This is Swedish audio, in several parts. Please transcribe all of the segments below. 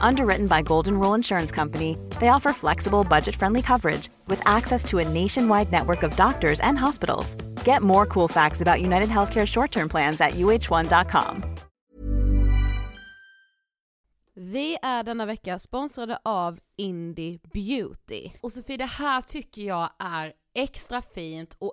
Underwritten by Golden Rule Insurance Company, they offer flexible, budget friendly coverage with access to a nationwide network of doctors and hospitals. Get more cool facts about United Healthcare short term plans at uh1.com. Vi är denna vecka sponsrade av Indie Beauty. Och Sofie, det här tycker jag är extra fint och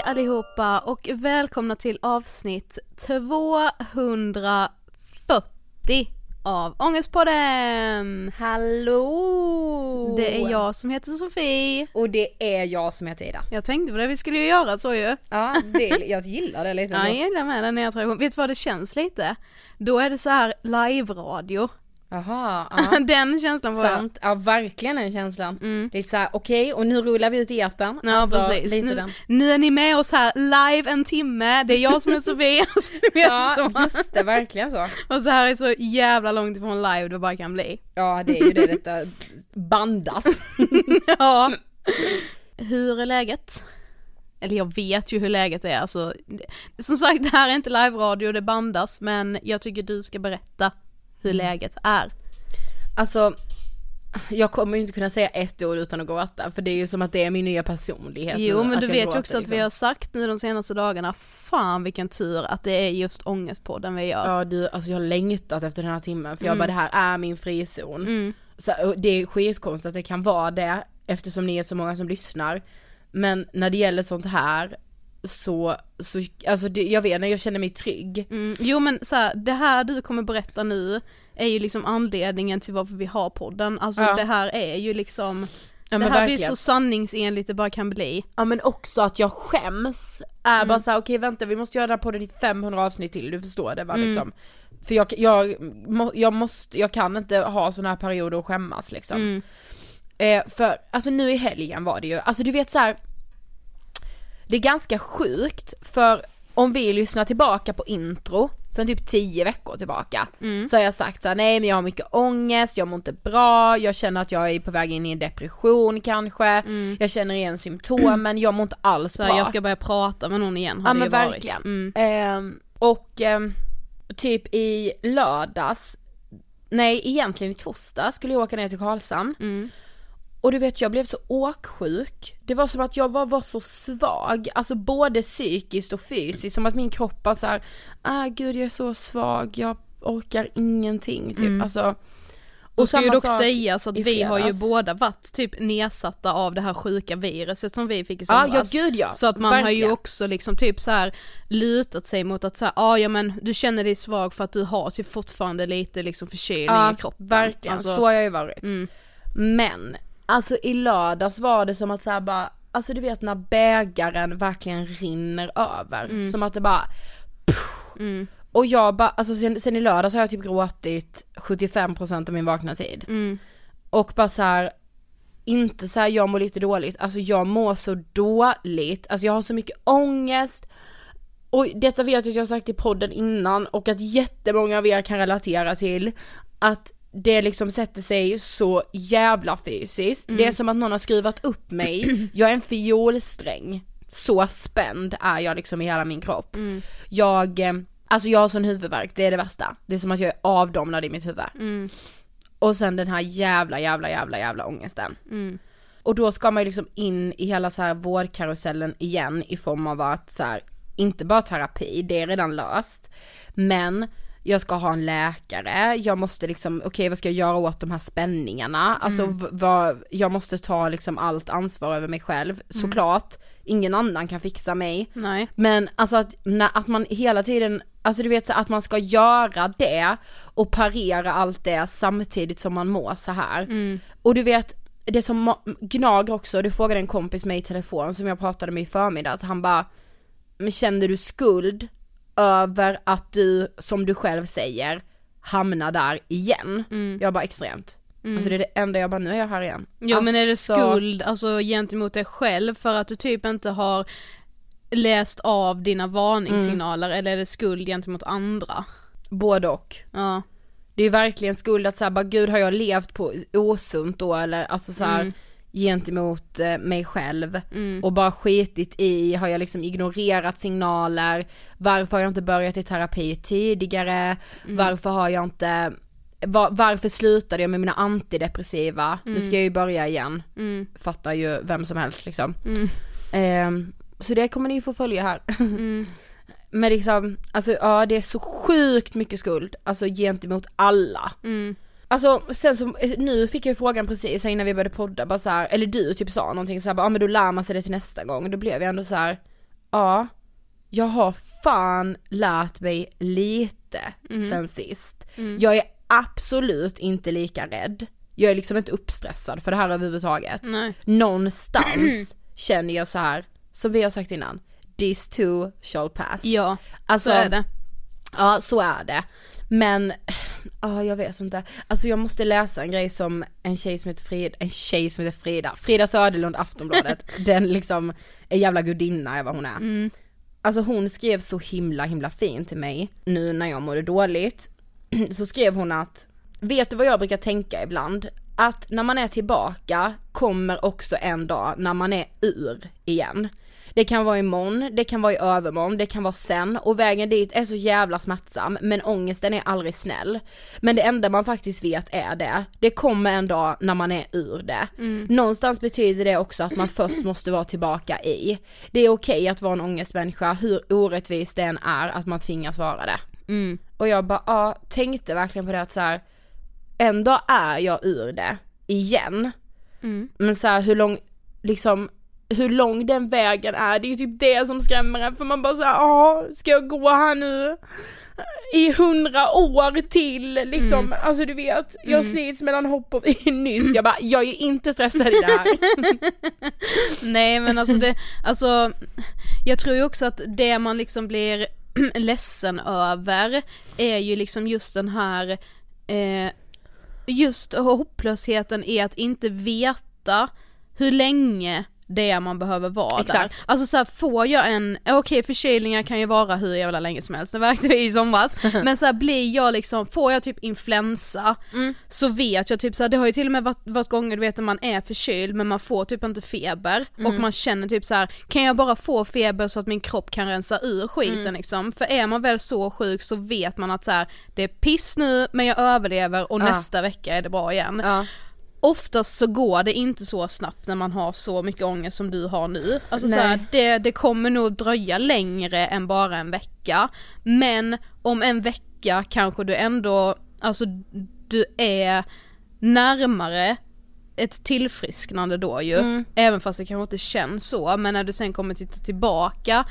Hej allihopa och välkomna till avsnitt 240 av Ångestpodden! Hallå! Det är jag som heter Sofie. Och det är jag som heter Ida. Jag tänkte på det, vi skulle ju göra så ju. Ja, det, jag gillar det lite. Ja, jag gillar med den nya traditionen. Vet du vad det känns lite? Då är det så här live-radio. Jaha, ja. Den känslan jag. Sant, ja verkligen den känslan. Mm. Lite såhär, okej och nu rullar vi ut i etern. Ja Alltså, precis. Lite Nu, den. nu är ni med oss här live en timme, det är jag som är Sofie. Ja så. just det, verkligen så. Och så här är så jävla långt ifrån live det bara kan bli. Ja det är ju det detta bandas. Ja. Hur är läget? Eller jag vet ju hur läget är alltså. Som sagt det här är inte live-radio, det bandas men jag tycker du ska berätta hur Mm. läget är. Alltså jag kommer ju inte kunna säga ett ord utan att gråta för det är ju som att det är min nya personlighet Jo nu, men du vet ju också att vi liksom. har sagt nu de senaste dagarna, fan vilken tur att det är just ångestpodden vi gör. Ja du, alltså jag har längtat efter den här timmen för jag Mm. bara det här är min frizon. Mm. Så, det är skitkonstigt att det kan vara det eftersom ni är så många som lyssnar. Men när det gäller sånt här så, så alltså det, jag vet när jag känner mig trygg. Mm. Jo men så här, det här du kommer berätta nu är ju liksom anledningen till varför vi har podden, alltså Ja. det här är ju liksom Ja, det här blir verkligen. så sanningsenligt det bara kan bli. Ja men också att jag skäms, är bara såhär okej vänta vi måste göra den här podden i 500 avsnitt till, du förstår det va liksom. För jag, jag, jag måste, jag kan inte ha såna här perioder och skämmas liksom. Mm. Eh, för, alltså nu i helgen var det ju, alltså du vet så här. Det är ganska sjukt för om vi lyssnar tillbaka på intro, sen typ 10 veckor tillbaka, så har jag sagt såhär, nej men jag har mycket ångest, jag mår inte bra, jag känner att jag är på väg in i en depression kanske, jag känner igen symptomen, jag mår inte alls Så bra. jag ska börja prata med någon igen har Ja det men varit. verkligen. Mm. Ehm, och ehm, typ i lördags, nej egentligen i torsdag skulle jag åka ner till Karlshamn. Och du vet jag blev så åksjuk. Det var som att jag var, var så svag, alltså både psykiskt och fysiskt, som att min kropp var såhär, ah gud jag är så svag, jag orkar ingenting typ. Mm. Alltså, Och ska ju dock sägas att vi har ju båda varit typ nedsatta av det här sjuka viruset som vi fick i somras. ja gud ja. Så att man har verkligen. ju också liksom typ så här lutat sig mot att säga, ah, ja men du känner dig svag för att du har typ fortfarande lite liksom förkylning Ja, i kroppen. verkligen. Alltså, Så har jag ju varit. Mm. Men, alltså i lördags var det som att såhär bara, alltså du vet när bägaren verkligen rinner över. Som att det bara, Mm. och jag bara, alltså sen, sen i lördags har jag typ gråtit 75% av min vakna tid. Mm. Och bara så här. inte så här, jag mår lite dåligt, alltså jag mår så dåligt, alltså jag har så mycket ångest. Och detta vet jag att jag har sagt i podden innan och att jättemånga av er kan relatera till. Att det liksom sätter sig så jävla fysiskt. Det är som att någon har skruvat upp mig, jag är en fiolsträng. Så spänd är jag liksom i hela min kropp. Jag, eh, alltså jag har sån huvudvärk, det är det värsta. Det är som att jag är avdomnad i mitt huvud. Mm. Och sen den här jävla jävla jävla jävla ångesten. Mm. Och då ska man ju liksom in i hela så här vårdkarusellen igen i form av att så här, inte bara terapi, det är redan löst. Men jag ska ha en läkare, jag måste liksom, okej vad ska jag göra åt de här spänningarna? Alltså v- vad, jag måste ta liksom allt ansvar över mig själv, såklart. Ingen annan kan fixa mig. Nej. Men alltså att, när, att man hela tiden, alltså du vet så att man ska göra det och parera allt det samtidigt som man mår så här. Och du vet, det som gnager också, du frågade en kompis mig i telefon som jag pratade med i förmiddags, han bara, men kände du skuld över att du, som du själv säger, hamnar där igen? Jag bara extremt. Alltså det är det enda jag bara, nu är jag här igen. Jo men är det Alltså- skuld alltså gentemot dig själv för att du typ inte har läst av dina varningssignaler eller är det skuld gentemot andra? Både och. Ja. Det är verkligen skuld att säga bara gud har jag levt på osunt då eller alltså så här, Mm. Gentemot eh, mig själv Mm. och bara skitit i, har jag liksom ignorerat signaler, varför har jag inte börjat i terapi tidigare, Mm. varför har jag inte, var, varför slutade jag med mina antidepressiva, nu ska jag ju börja igen, Mm. fattar ju vem som helst liksom. Mm. Ehm, så det kommer ni få följa här. Mm. Men liksom, alltså ja det är så sjukt mycket skuld, alltså gentemot alla. Mm. Alltså sen så, nu fick jag frågan precis innan vi började podda, bara så här, eller du typ sa någonting såhär, ja men då lär man sig det till nästa gång, och då blev jag ändå så här, ja, jag har fan lärt mig lite sen sist. Jag är absolut inte lika rädd, jag är liksom inte uppstressad för det här överhuvudtaget. Nej. Någonstans känner jag så här, som vi har sagt innan, this too shall pass. Ja, alltså, så är det. Ja, så är det. Men, ja jag vet inte. Alltså jag måste läsa en grej som en tjej som heter Frida, en tjej som heter Frida, Frida Söderlund Aftonbladet, den liksom, en jävla gudinna är vad hon är. Alltså hon skrev så himla himla fint till mig nu när jag mådde dåligt. Så skrev hon att, vet du vad jag brukar tänka ibland? Att när man är tillbaka kommer också en dag när man är ur igen. Det kan vara imorgon, det kan vara i övermorgon, det kan vara sen och vägen dit är så jävla smärtsam men ångesten är aldrig snäll. Men det enda man faktiskt vet är det. Det kommer en dag när man är ur det. Någonstans betyder det också att man först måste vara tillbaka i. Det är okej att vara en ångestmänniska hur orättvist det än är att man tvingas vara det. Mm. Och jag bara, ja, tänkte verkligen på det att så här, en dag är jag ur det, igen. Mm. Men så här, hur lång, liksom, hur lång den vägen är, det är ju typ det som skrämmer en för man bara såhär, ja, ska jag gå här nu? I hundra år till liksom, alltså du vet, jag slits mellan hopp och nyss, jag bara, jag är ju inte stressad i det här. Nej men alltså det, alltså jag tror ju också att det man liksom blir ledsen över är ju liksom just den här eh, just hopplösheten i att inte veta hur länge det man behöver vara där. Exakt. Alltså så här, får jag en, okej förkylningar kan ju vara hur jävla länge som helst, det märkte vi i somras, men så här, blir jag liksom, får jag typ influensa så vet jag typ så här, det har ju till och med varit, varit gånger du vet när man är förkyld men man får typ inte feber och man känner typ så kan jag bara få feber så att min kropp kan rensa ur skiten liksom? För är man väl så sjuk så vet man att så det är piss nu men jag överlever och Ja. nästa vecka är det bra igen. Ja. Oftast så går det inte så snabbt när man har så mycket ångest som du har nu. Alltså så Nej. här, det, det kommer nog dröja längre än bara en vecka. Men om en vecka kanske du ändå, alltså du är närmare ett tillfrisknande då ju. Mm. Även fast det kanske inte känns så, men när du sen kommer titta tillbaka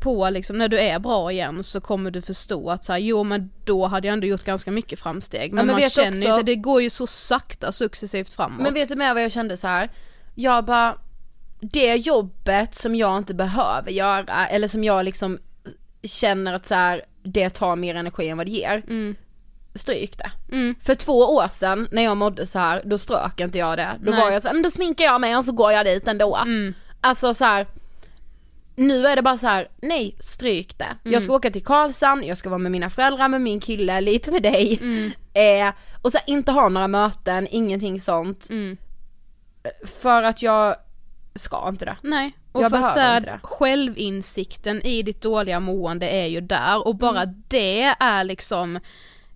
på liksom när du är bra igen så kommer du förstå att så här, jo men då hade jag ändå gjort ganska mycket framsteg. Men, men man känner också- inte, det går ju så sakta successivt framåt. Men vet du med vad jag kände så här? Jag bara, det jobbet som jag inte behöver göra, eller som jag liksom känner att så här, det tar mer energi än vad det ger. Stryk det. Mm. För två år sedan när jag mådde så här, då strök inte jag det. Då Nej. var jag så här, men då sminkar jag mig och så går jag dit ändå. Alltså så här. Nu är det bara så här: nej stryk det. Jag ska åka till Karlshamn, jag ska vara med mina föräldrar, med min kille, lite med dig. Eh, och så här, inte ha några möten, ingenting sånt. Mm. För att jag ska inte det. Nej, och Jag för att så här, självinsikten i ditt dåliga mående är ju där och bara Mm. det är liksom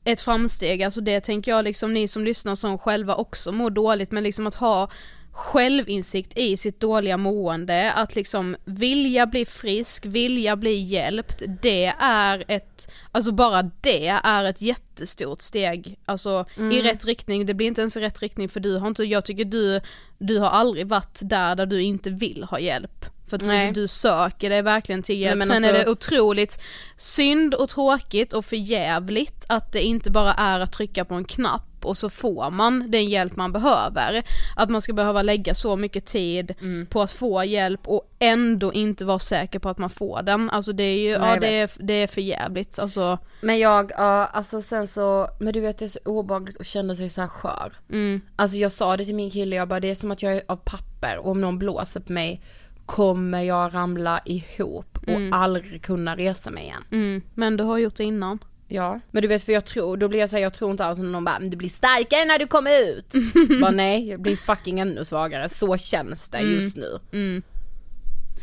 ett framsteg, alltså det tänker jag liksom ni som lyssnar som själva också mår dåligt men liksom att ha självinsikt i sitt dåliga mående, att liksom vilja bli frisk, vilja bli hjälpt, det är ett, alltså bara det är ett jätte jättestort steg, alltså Mm. i rätt riktning, det blir inte ens i rätt riktning för du har inte, jag tycker du, du har aldrig varit där där du inte vill ha hjälp. För att Nej. du, söker dig verkligen till hjälp. Nej, men Sen alltså- är det otroligt synd och tråkigt och förjävligt att det inte bara är att trycka på en knapp och så får man den hjälp man behöver. Att man ska behöva lägga så mycket tid Mm. på att få hjälp och ändå inte vara säker på att man får den. Alltså det är ju, Nej, ja det är, det är för jävligt. Alltså, Men jag, ja alltså sen så, men du vet det är så obehagligt att känna sig så här skör. mm, Alltså jag sa det till min kille, jag bara det är som att jag är av papper och om någon blåser på mig kommer jag ramla ihop och Mm. aldrig kunna resa mig igen. Mm, men du har gjort det innan. Ja, men du vet för jag tror, då blir jag såhär, jag tror inte alls när någon bara men du blir starkare när du kommer ut. bara nej, jag blir fucking ännu svagare, så känns det just nu. Mm.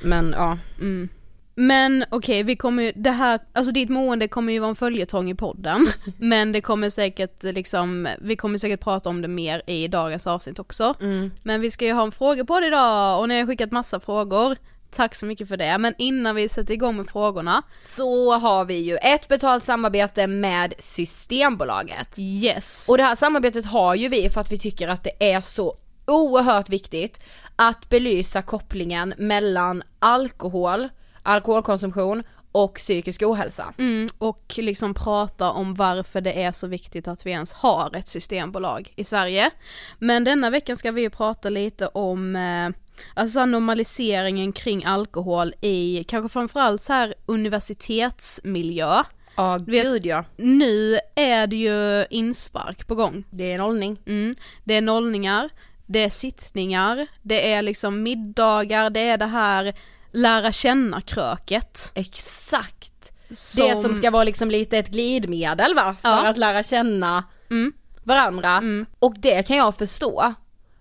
Men ja, Men okej, vi kommer ju, det här, alltså ditt mående kommer ju vara en följetong i podden. men det kommer säkert liksom, vi kommer säkert prata om det mer i dagens avsnitt också. mm. Men vi ska ju ha en det idag och ni har skickat massa frågor. Tack så mycket för det. Men innan vi sätter igång med frågorna, så har vi ju ett betalt samarbete med Systembolaget. yes. Och det här samarbetet har ju vi för att vi tycker att det är så oerhört viktigt att belysa kopplingen mellan alkohol, alkoholkonsumtion och psykisk ohälsa. Mm, och liksom prata om varför det är så viktigt att vi ens har ett systembolag i Sverige. Men denna veckan ska vi ju prata lite om eh, alltså normaliseringen kring alkohol i kanske framförallt så här universitetsmiljö. Ja vet- gud ja. Nu är det ju inspark på gång. Det är nollning. Mm. Det är nollningar, det är sittningar, det är liksom middagar, det är det här lära känna kröket. Exakt. Det som ska vara liksom lite ett glidmedel va? För Ja. att lära känna Mm. varandra. Och det kan jag förstå.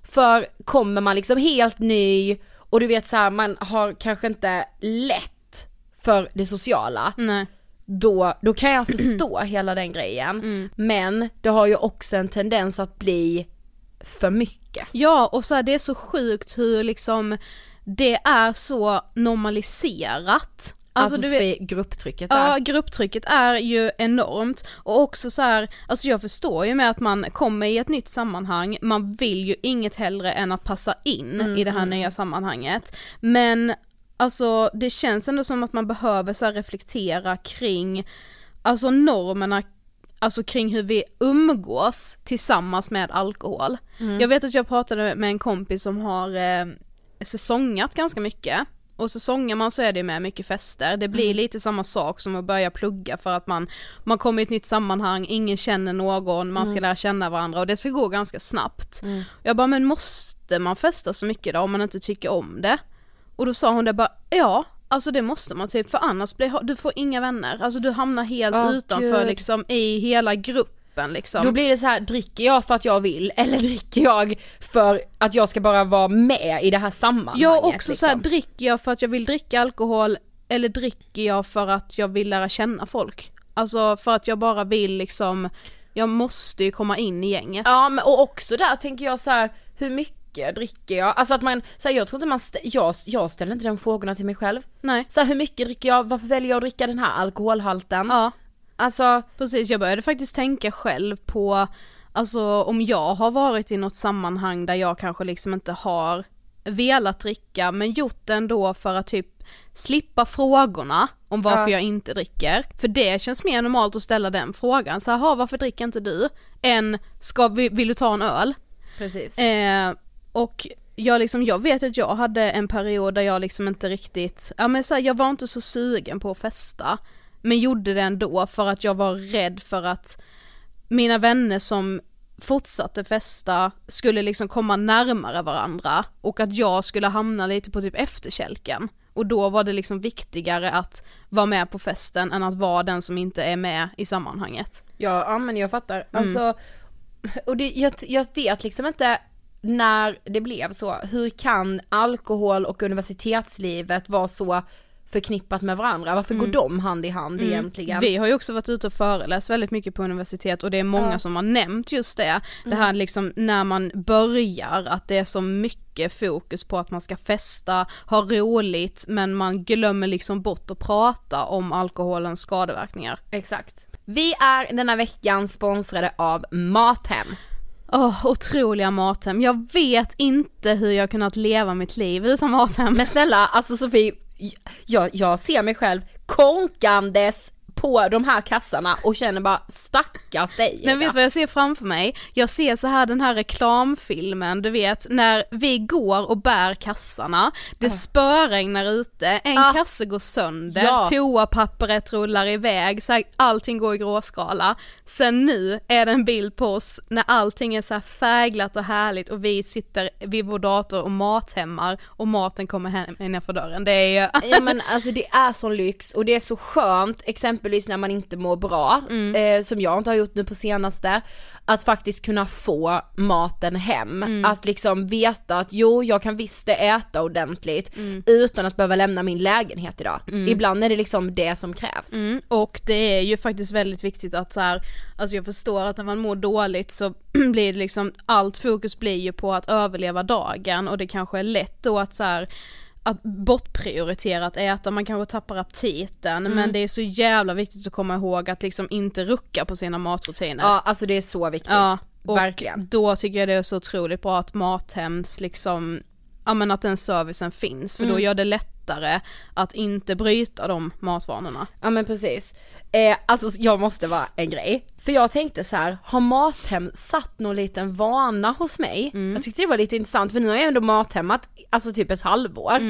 För kommer man liksom helt ny och du vet så här, man har kanske inte lätt för det sociala. Nej. Då, då kan jag förstå hela den grejen. Mm. Men det har ju också en tendens att bli för mycket. Ja, och så här, det är så sjukt hur liksom det är så normaliserat. Alltså, du du vet, grupptrycket ja, där. grupptrycket är ju enormt och också så här, alltså jag förstår ju med att man kommer i ett nytt sammanhang, man vill ju inget hellre än att passa in i det här nya sammanhanget. Men alltså det känns ändå som att man behöver så reflektera kring, alltså normerna Alltså kring hur vi umgås tillsammans med alkohol. Jag vet att jag pratade med en kompis som har eh, säsongat ganska mycket. Och säsongar man så är det med mycket fester, det blir lite samma sak som att börja plugga för att man, man kommer i ett nytt sammanhang, ingen känner någon, man ska lära känna varandra och det ska gå ganska snabbt. Jag bara, men måste man festa så mycket då om man inte tycker om det? Och då sa hon det bara, ja, alltså det måste man typ för annars blir, du får inga vänner, alltså du hamnar helt Åh, utanför Gud. liksom i hela gruppen liksom. Då blir det så här, dricker jag för att jag vill eller dricker jag för att jag ska bara vara med i det här sammanhanget? Jag också så här, liksom? dricker jag för att jag vill dricka alkohol eller dricker jag för att jag vill lära känna folk? Alltså för att jag bara vill liksom, jag måste ju komma in i gänget. Ja men och också där tänker jag så här, hur mycket dricker jag? Alltså att man, så här, jag tror inte man, stä- jag, jag ställer inte den frågorna till mig själv. Nej. Så här, hur mycket dricker jag, varför väljer jag att dricka den här alkoholhalten? Ja, Alltså, precis. Jag började faktiskt tänka själv på, alltså om jag har varit i något sammanhang där jag kanske liksom inte har velat dricka men gjort det ändå för att typ slippa frågorna om varför Ja. jag inte dricker. För det känns mer normalt att ställa den frågan, så här, "Ha, varför dricker inte du? Än, ska, vi- vill du ta en öl? precis. Eh, och jag liksom, jag vet att jag hade en period där jag liksom inte riktigt, ja men så här, jag var inte så sugen på att festa. Men gjorde det ändå för att jag var rädd för att mina vänner som fortsatte festa skulle liksom komma närmare varandra och att jag skulle hamna lite på typ efterkälken. Och då var det liksom viktigare att vara med på festen än att vara den som inte är med i sammanhanget. Ja, ja men jag fattar. Mm. Alltså, och det, jag, jag vet liksom inte när det blev så, hur kan alkohol och universitetslivet vara så förknippat med varandra? Varför går de hand i hand egentligen? Mm. Vi har ju också varit ute och föreläst väldigt mycket på universitet och det är många Ja. som har nämnt just det. Det här liksom när man börjar, att det är så mycket fokus på att man ska festa, ha roligt, men man glömmer liksom bort att prata om alkoholens skadeverkningar. Exakt. Vi är denna veckan sponsrade av Mathem. Åh, otroliga Mathem. Jag vet inte hur jag kunnat leva mitt liv utan Mathem. Men snälla, alltså Sofie, jag, jag ser mig själv konkandes på de här kassarna och känner bara stackars dig. Men vet du vad jag ser framför mig? Jag ser så här den här reklamfilmen, du vet när vi går och bär kassarna, det spöregnar ute, en Ah. kasse går sönder, Ja. toapappret rullar iväg, så här, allting går i gråskala. Sen nu är det en bild på oss när allting är så här färgglatt och härligt och vi sitter vid vår dator och mathämmar och maten kommer hem innanför dörren. Det är ju Ja men alltså det är sån lyx och det är så skönt exempelvis när man inte mår bra, eh, som jag inte har gjort nu på senaste, att faktiskt kunna få maten hem. Att liksom veta att jo jag kan visst äta ordentligt utan att behöva lämna min lägenhet idag. Ibland är det liksom det som krävs. Mm, och det är ju faktiskt väldigt viktigt att så här, alltså jag förstår att när man mår dåligt så blir det liksom, allt fokus blir ju på att överleva dagen och det kanske är lätt då att så här att bortprioritera att äta, man kanske tappar aptiten men det är så jävla viktigt att komma ihåg att liksom inte rucka på sina matrutiner. Ja alltså det är så viktigt. Ja, och Verkligen. då tycker jag det är så otroligt bra att Mathems liksom, ja men att den servicen finns för då gör det lättare att inte bryta de matvanorna. Ja men precis. Eh, alltså jag måste vara en grej. För jag tänkte så här, har Mathem satt någon liten vana hos mig? Jag tyckte det var lite intressant för nu har jag ändå mathemmat, alltså typ ett halvår.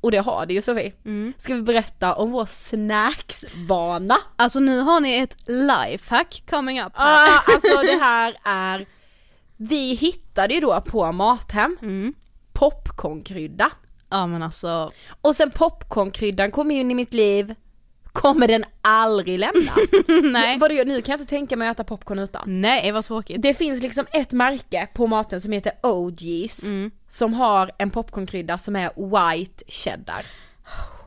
Och det har det ju Sofie. Ska vi berätta om vår snacksvana? Alltså nu har ni ett lifehack coming up här. Ah, alltså det här är, vi hittade ju då på Mathem popcornkrydda. Ja men alltså, Och sen popcornkryddan kom in i mitt liv, kommer den aldrig lämna. nej. Vadå, nu kan jag inte tänka mig att äta popcorn utan. Nej vad tråkigt. Det finns liksom ett märke på maten som heter OG's som har en popcornkrydda som är white cheddar.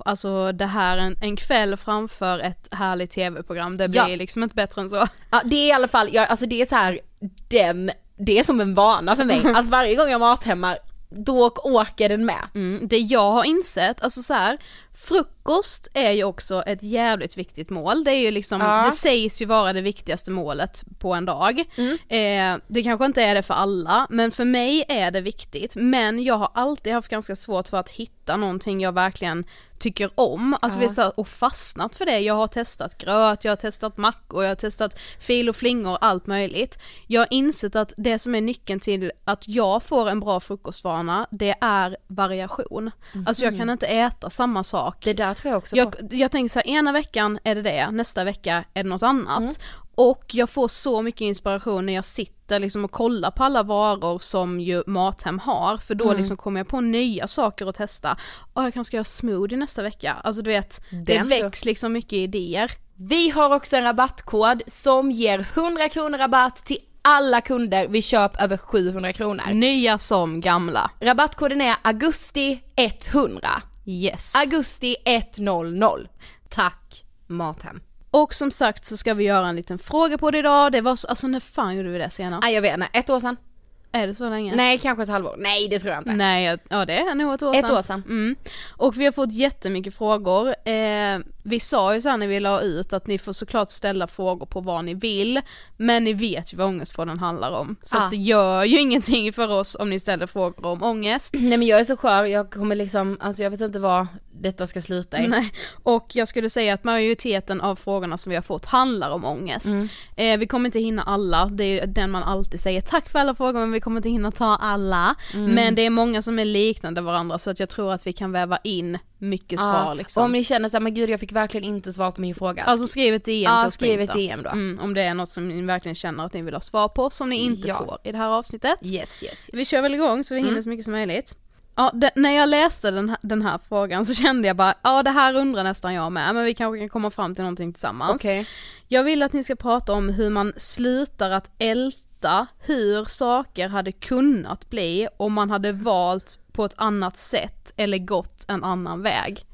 Alltså det här en, en kväll framför ett härligt tv-program, det blir Ja. liksom inte bättre än så. Ja det är i alla fall, jag, alltså det är så här den, det är som en vana för mig att varje gång jag mathämmar då åker den med. Mm, det jag har insett, alltså så här, frukost är ju också ett jävligt viktigt mål, det är ju liksom, Ja. det sägs ju vara det viktigaste målet på en dag. Eh, det kanske inte är det för alla, men för mig är det viktigt, men jag har alltid haft ganska svårt för att hitta någonting jag verkligen tycker om, alltså Ja. vi och fastnat för det. Jag har testat gröt, jag har testat mackor, jag har testat fil och flingor, allt möjligt. Jag har insett att det som är nyckeln till att jag får en bra frukostvana, det är variation. Alltså jag kan inte äta samma sak. Det där tror jag också på. Jag, jag tänker så här, ena veckan är det det, nästa vecka är det något annat. Mm. Och jag får så mycket inspiration när jag sitter liksom och kollar på alla varor som ju Mathem har, för då Mm. liksom kommer jag på nya saker att testa. Och jag kanske ska göra smoothie nästa vecka, alltså du vet, det Den väcks liksom mycket idéer. Vi har också en rabattkod som ger 100 kronor rabatt till alla kunder vid köp över 700 kronor. Nya som gamla. Rabattkoden är augusti 100. Yes. Augusti 100. Tack Mathem. och som sagt så ska vi göra en liten fråga på det idag, det var så, alltså när fan gjorde vi det senast? Nej jag vet inte, ett år sedan? Är det så länge? Nej kanske ett halvår, nej det tror jag inte. Nej, jag- ja det är nog ett år Ett sedan. år sedan. Mm. Och vi har fått jättemycket frågor. Eh, vi sa ju sen när vi la ut att ni får såklart ställa frågor på vad ni vill, men ni vet ju vad Ångestpodden handlar om. Så Ah. att det gör ju ingenting för oss om ni ställer frågor om ångest. Nej men jag är så skör, jag kommer liksom, alltså jag vet inte vad detta ska sluta i. Nej. Och jag skulle säga att majoriteten av frågorna som vi har fått handlar om ångest. Mm. Eh, vi kommer inte hinna alla, det är ju den man alltid säger tack för alla frågor men vi kommer inte hinna ta alla. Mm. Men det är många som är liknande varandra så att jag tror att vi kan väva in mycket svar Ja, liksom. om ni känner såhär, men gud jag fick verkligen inte svar på min fråga. Alltså skriv ett DM ja, skriv ett. DM då. Mm, om det är något som ni verkligen känner att ni vill ha svar på som ni inte Ja. får i det här avsnittet. Yes yes. yes. Vi kör väl igång så vi hinner Mm. så mycket som möjligt. Ja, det, när jag läste den här, den här frågan så kände jag bara, ja det här undrar nästan jag med, men vi kanske kan komma fram till någonting tillsammans. Okej. Jag vill att ni ska prata om hur man slutar att älta hur saker hade kunnat bli om man hade valt på ett annat sätt eller gått en annan väg.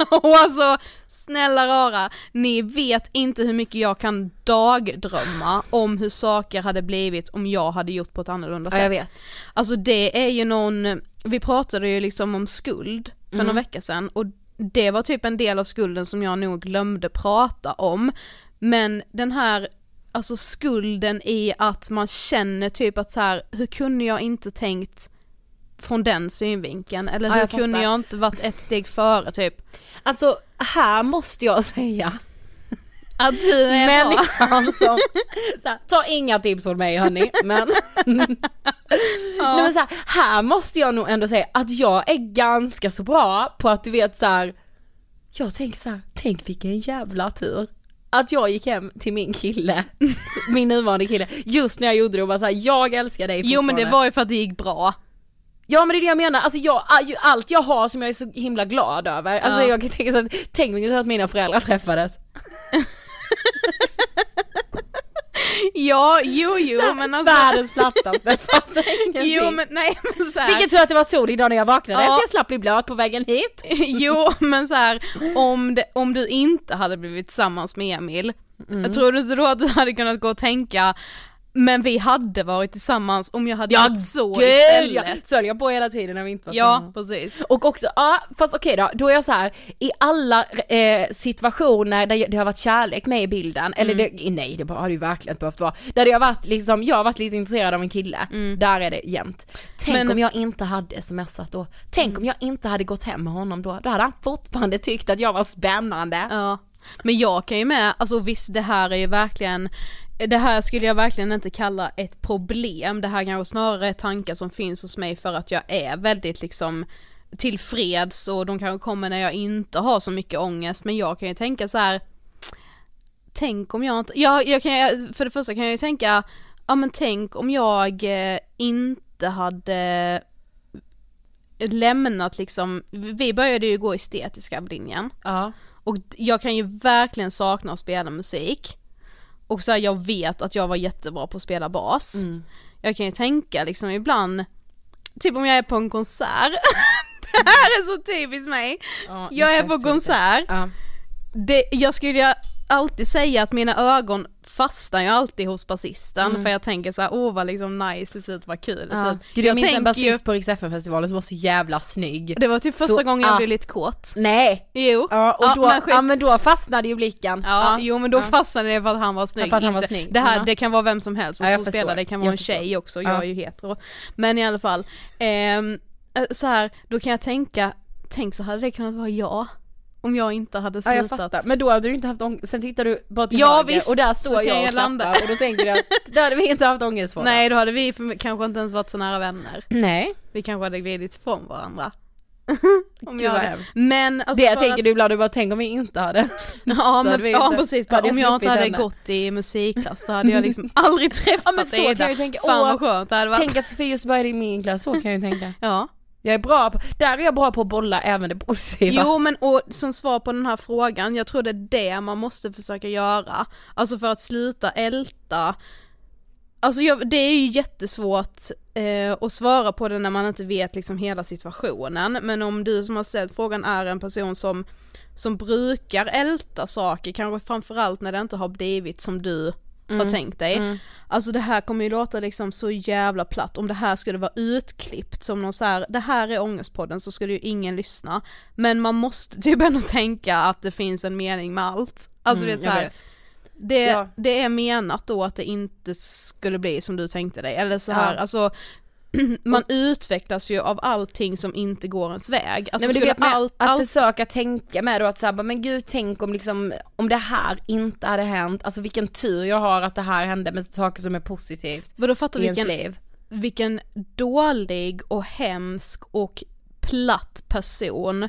Och alltså, snälla rara, ni vet inte hur mycket jag kan dagdrömma om hur saker hade blivit om jag hade gjort på ett annorlunda Ja sätt. jag vet. Alltså det är ju någon, vi pratade ju liksom om skuld för Mm. några veckor sedan och det var typ en del av skulden som jag nog glömde prata om. Men den här, alltså skulden i att man känner typ att så här, hur kunde jag inte tänkt från den synvinkeln, eller Ja, hur jag kunde jag inte varit ett steg före typ? Alltså här måste jag säga Att du är människan som, här, ta inga tips från mig hörni, men Nej, men så här, här måste jag nog ändå säga att jag är ganska så bra på att du vet så här. jag tänker så här, tänk vilken jävla tur. Att jag gick hem till min kille, min nuvarande kille, just när jag gjorde det och bara såhär, jag älskar dig Jo men det var ju för att det gick bra. Ja men det är det jag menar, alltså jag, allt jag har som jag är så himla glad över, alltså Ja. jag kan tänka så att, tänk mig att mina föräldrar träffades. Ja, jo jo men alltså. Världens plattaste. Jo men nej men så här. Tur att det var sol idag när jag vaknade Ja. så jag slapp bli blöt på vägen hit. Jo men så här, om, det, om du inte hade blivit tillsammans med Emil, jag tror du inte då att du hade kunnat gå och tänka men vi hade varit tillsammans om jag hade Ja, gjort så Gud, istället. jag söll jag på hela tiden när vi inte var Ja, precis. Och också, ja fast okej då, då är jag så här i alla eh, situationer där det har varit kärlek med i bilden, eller det, nej det har det ju verkligen inte behövt vara, där det har varit liksom, jag har varit lite intresserad av en kille, där är det jämnt. Tänk Men- om jag inte hade smsat då, tänk om jag inte hade gått hem med honom då, då hade han fortfarande tyckt att jag var spännande. Ja. Men jag kan ju med, alltså visst det här är ju verkligen det här skulle jag verkligen inte kalla ett problem, det här kanske snarare är tankar som finns hos mig för att jag är väldigt liksom tillfreds och de kanske kommer när jag inte har så mycket ångest men jag kan ju tänka så här. Tänk om jag inte, ja, jag kan, för det första kan jag ju tänka, ja men tänk om jag eh, inte hade lämnat liksom, vi började ju gå estetiska linjen Ja. och jag kan ju verkligen sakna att spela musik. Och så här, jag vet att jag var jättebra på att spela bas. Mm. Jag kan ju tänka liksom ibland, typ om jag är på en konsert, det här är så typiskt mig. Ja, Jag är på konsert, Ja. det, jag skulle alltid säga att mina ögon fastnar ju alltid hos basisten för jag tänker så här, åh vad liksom nice det ser ut, vad kul Ja. ut. Gud jag minns en tänker ju- basist på Rix FM-festivalen som var så jävla snygg. Det var typ första Så- gången jag ah. blev lite kåt. Nej! Jo. Ja, och Ja, då, men skit- ja men då fastnade ju blicken. Ja, jo men då ja. fastnade det för att han var snygg. för att han var snygg. Det, här, Ja. det kan vara vem som helst som Ja, jag spelar, det kan Jag vara en förstår. tjej också, jag Ja. är ju hetero. Men i alla fall, ehm, eh, så här, då kan jag tänka, tänk så hade det kunnat vara jag. Om jag inte hade Ja slutat. jag fattar, men då hade du inte haft ångest, sen tittar du bara till Ja, höger visst, och där står jag och jag landa. och då tänker du att då hade vi inte haft ångest det. Nej då hade vi för, kanske inte ens varit så nära vänner. Nej. Vi kanske hade glidit ifrån varandra. om Gud, jag hade, men alltså det för tänker att, du ibland, du bara tänk om vi inte hade. Ja hade men vi ja, inte- precis, hade bara, om jag jag inte hade henne. gått i musikklass då hade jag liksom aldrig träffat Ja men så dig kan jag tänka, Fan vad skönt det hade varit. tänk att Sofius började i min klass, så kan jag ju tänka. Ja. Jag är bra på, där är jag bra på att bolla även det positiva. Jo men och som svar på den här frågan, jag tror det är det man måste försöka göra. Alltså för att sluta älta. Alltså jag, det är ju jättesvårt eh, att svara på det när man inte vet liksom hela situationen. Men om du som har ställt frågan är en person som, som brukar älta saker, kanske framförallt när det inte har blivit som du har tänkt dig. Alltså det här kommer ju låta liksom så jävla platt, om det här skulle vara utklippt som någon så här, det här är ångestpodden så skulle ju ingen lyssna. Men man måste typ ändå tänka att det finns en mening med allt. Alltså det är så här, vet. det, Ja. det är menat då att det inte skulle bli som du tänkte dig, eller så här, Ja. alltså man utvecklas ju av allting som inte går ens väg. Alltså Nej, men du vet med allt, att allt försöka tänka med då att säga, men gud tänk om liksom, om det här inte hade hänt, alltså vilken tur jag har att det här hände med saker som är positivt vadå fattar i ens vilken, liv. vilken dålig och hemsk och platt person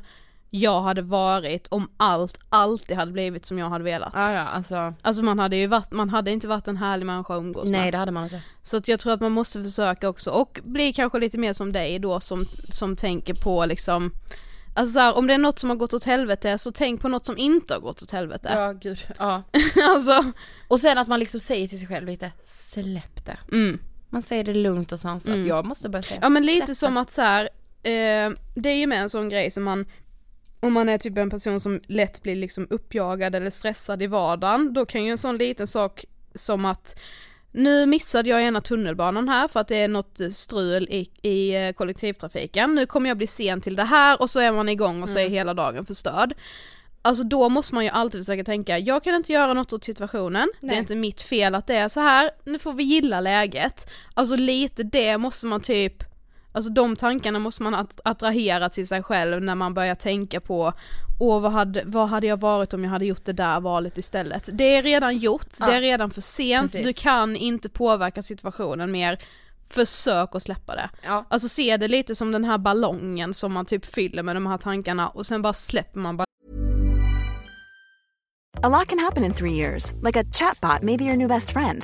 jag hade varit om allt alltid hade blivit som jag hade velat. Ja ja alltså, Alltså man hade ju varit, man hade inte varit en härlig människa att umgås med. nej det hade man inte. Så att jag tror att man måste försöka också och bli kanske lite mer som dig då som, som tänker på liksom Alltså så här, om det är något som har gått åt helvete så tänk på något som inte har gått åt helvete. Ja gud, ja. alltså, Och sen att man liksom säger till sig själv lite, släpp det. mm. Man säger det lugnt och sansat, Mm. jag måste börja säga Ja men lite som det. att så här, eh, det är ju med en sån grej som man om man är typ en person som lätt blir liksom uppjagad eller stressad i vardagen, då kan ju en sån liten sak som att nu missade jag ena tunnelbanan här för att det är något strul i, i eh, kollektivtrafiken, nu kommer jag bli sen till det här och så är man igång och så är hela dagen förstörd. Alltså då måste man ju alltid försöka tänka, jag kan inte göra något åt situationen, det Nej. är inte mitt fel att det är så här. nu får vi gilla läget. Alltså lite det måste man typ Alltså de tankarna måste man att- attrahera till sig själv när man börjar tänka på Åh vad hade, vad hade jag varit om jag hade gjort det där valet istället? Det är redan gjort, det Ja. är redan för sent, Precis. du kan inte påverka situationen mer Försök att släppa det. Ja. Alltså se det lite som den här ballongen som man typ fyller med de här tankarna och sen bara släpper man A lot can happen in three years, like a chatbot may be your new best friend.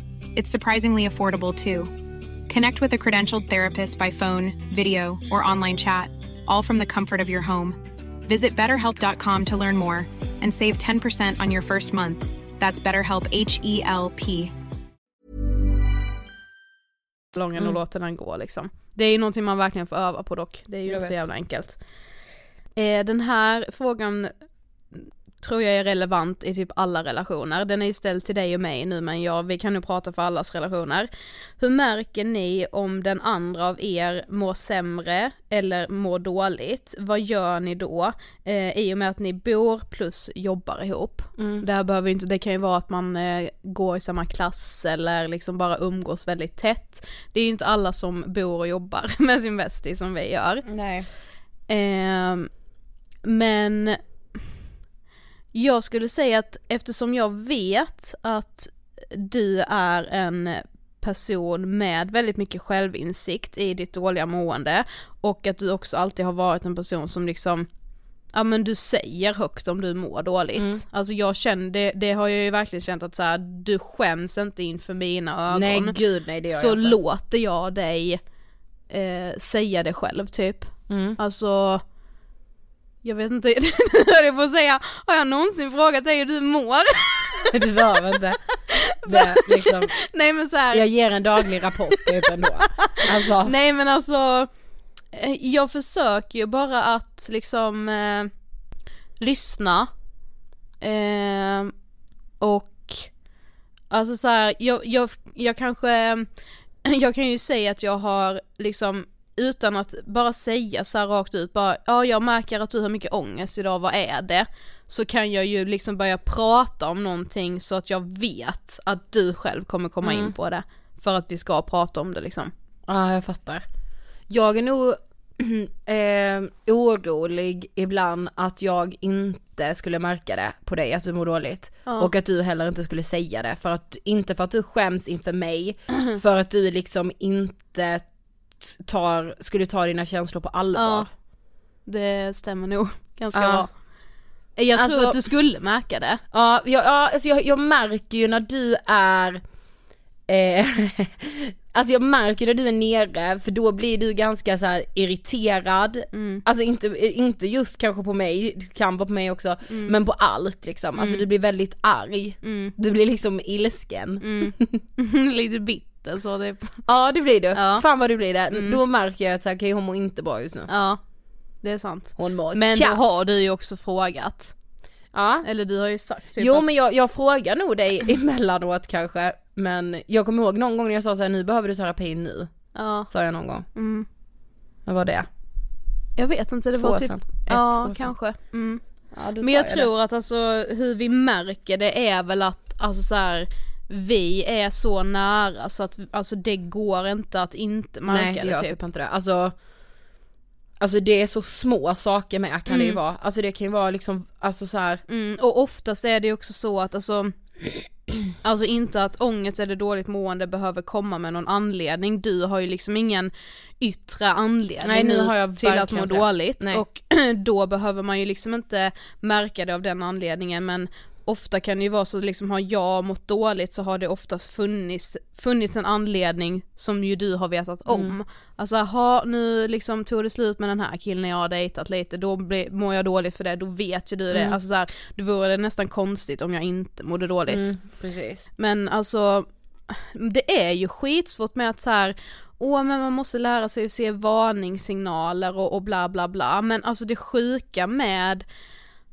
It's surprisingly affordable too. Connect with a credentialed therapist by phone, video, or online chat, all from the comfort of your home. Visit betterhelp.com to learn more and save 10% on your first month. That's BetterHelp H E L P. Mm. och låter den gå liksom. Det är ju någonting man verkligen får öva på dock, det är ju inte så jävla enkelt. Eh, den här frågan tror jag är relevant i typ alla relationer. Den är ju ställd till dig och mig nu men jag, vi kan nu prata för allas relationer. Hur märker ni om den andra av er mår sämre eller mår dåligt? Vad gör ni då? Eh, I och med att ni bor plus jobbar ihop. Det här behöver ju inte, det kan ju vara att man eh, går i samma klass eller liksom bara umgås väldigt tätt. Det är ju inte alla som bor och jobbar med sin bästis som vi gör. Nej. Ehm, men jag skulle säga att eftersom jag vet att du är en person med väldigt mycket självinsikt i ditt dåliga mående och att du också alltid har varit en person som liksom Ja men du säger högt om du mår dåligt. Mm. Alltså jag känner, det, det har jag ju verkligen känt att så här, du skäms inte inför mina ögon. Nej gud nej det gör så jag inte. låter jag dig eh, säga det själv typ. Mm. Alltså, jag vet inte, jag höll på att säga, har jag någonsin frågat dig hur du mår? Du behöver inte. Det, liksom, Nej men så här, jag ger en daglig rapport typ ändå. Alltså, nej men alltså, eh, jag försöker ju bara att liksom eh, lyssna. Eh, och alltså så här, jag, jag, jag kanske, jag kan ju säga att jag har liksom utan att bara säga så rakt ut bara, ja jag märker att du har mycket ångest idag, vad är det? Så kan jag ju liksom börja prata om någonting så att jag vet att du själv kommer komma in på det. För att vi ska prata om det liksom. Ja, jag fattar. Jag är nog eh, orolig ibland att jag inte skulle märka det på dig att du mår dåligt. Och att du heller inte skulle säga det. För att, inte för att du skäms inför mig, för att du liksom inte tar, skulle ta dina känslor på allvar. Ja. Det stämmer nog ganska Ja. bra. Jag tror Alltså- att du skulle märka det. Ja, jag, ja alltså jag, jag märker ju när du är eh, Alltså jag märker när du är nere för då blir du ganska så irriterad Alltså inte, inte just kanske på mig, det kan vara på mig också Men på allt liksom, alltså du blir väldigt arg Du blir liksom ilsken Lite bitter så det. Ja det blir du, Ja. fan vad du blir det. Då märker jag att okej hon mår inte bra just nu Ja, det är sant. Hon mår Men då kass. har du ju också frågat. Ja Eller du har ju sagt typ Jo att, men jag, jag frågar nog dig emellanåt kanske Men jag kommer ihåg någon gång när jag sa såhär nu behöver du terapi nu ja, Sa jag någon gång mm. Vad var det? jag vet inte, det Två var typ? Ett ja kanske. Mm. Ja, då Men jag det. tror att alltså hur vi märker det är väl att alltså så här, vi är så nära så att alltså det går inte att inte märka Nej det det gör typ. typ inte det, alltså Alltså det är så små saker med kan det ju Mm. vara, alltså det kan ju vara liksom, alltså så här, Mm, och oftast är det ju också så att alltså Alltså inte att ångest eller dåligt mående behöver komma med någon anledning, du har ju liksom ingen yttre anledning Nej, nu har jag till att må dåligt Nej. och då behöver man ju liksom inte märka det av den anledningen men ofta kan det ju vara så liksom har jag mått dåligt så har det oftast funnits, funnits en anledning som ju du har vetat om. Mm. Alltså ha nu liksom tog det slut med den här killen jag har dejtat lite, då blir, mår jag dåligt för det, då vet ju du det. Mm. Alltså så här, då vore det nästan konstigt om jag inte mådde dåligt. Mm, precis. Men alltså, det är ju skitsvårt med att så här, åh men man måste lära sig att se varningssignaler och, och bla bla bla, men alltså det sjuka med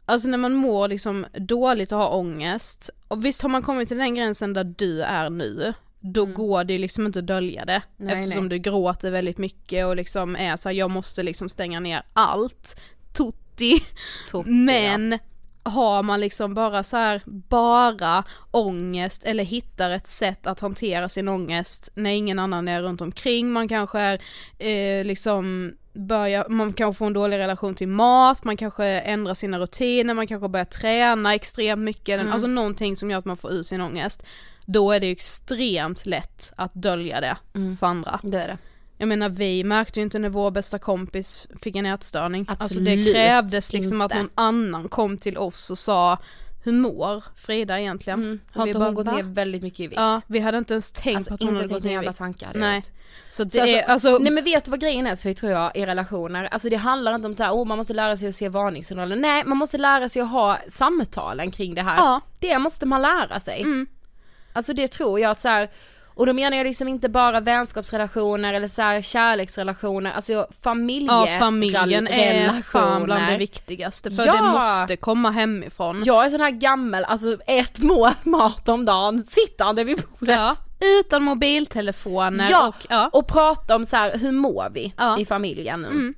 Alltså när man mår liksom dåligt och har ångest, och visst har man kommit till den gränsen där du är nu, då går det ju liksom inte att dölja det. Mm. Nej, eftersom nej. du gråter väldigt mycket och liksom är så här, jag måste liksom stänga ner allt, tutti. Totti, Men har man liksom bara så här, bara ångest eller hittar ett sätt att hantera sin ångest när ingen annan är runt omkring, man kanske är eh, liksom börjar, man kanske får en dålig relation till mat, man kanske ändrar sina rutiner, man kanske börjar träna extremt mycket, Mm. alltså någonting som gör att man får ut sin ångest. Då är det ju extremt lätt att dölja det Mm. för andra. Det är det. Jag menar vi märkte ju inte när vår bästa kompis fick en ätstörning. alltså det Absolut krävdes liksom att inte. någon annan kom till oss och sa hur mår Frida egentligen? Mm. Har vi inte bara, hon gått ner väldigt mycket i vikt? Ja, vi hade inte ens tänkt Alltså på att hon hade gått ner i vikt. tankar. Nej. Så det Så alltså, är, alltså, nej men vet du vad grejen är så tror jag i relationer, alltså det handlar inte om så här, oh, man måste lära sig att se varningssignaler, nej man måste lära sig att ha samtalen kring det här. Ja. Det måste man lära sig. Mm. Alltså det tror jag att så här, och då menar jag liksom inte bara vänskapsrelationer eller så här kärleksrelationer, alltså familje ja familjen är fan bland det viktigaste för Ja! det måste komma hemifrån. Jag är sån här gammal, alltså ett mål mat om dagen, sittande vid bordet. Ja, utan mobiltelefoner Ja, och ja. och prata om så här, hur mår vi Ja. i familjen nu? Mm.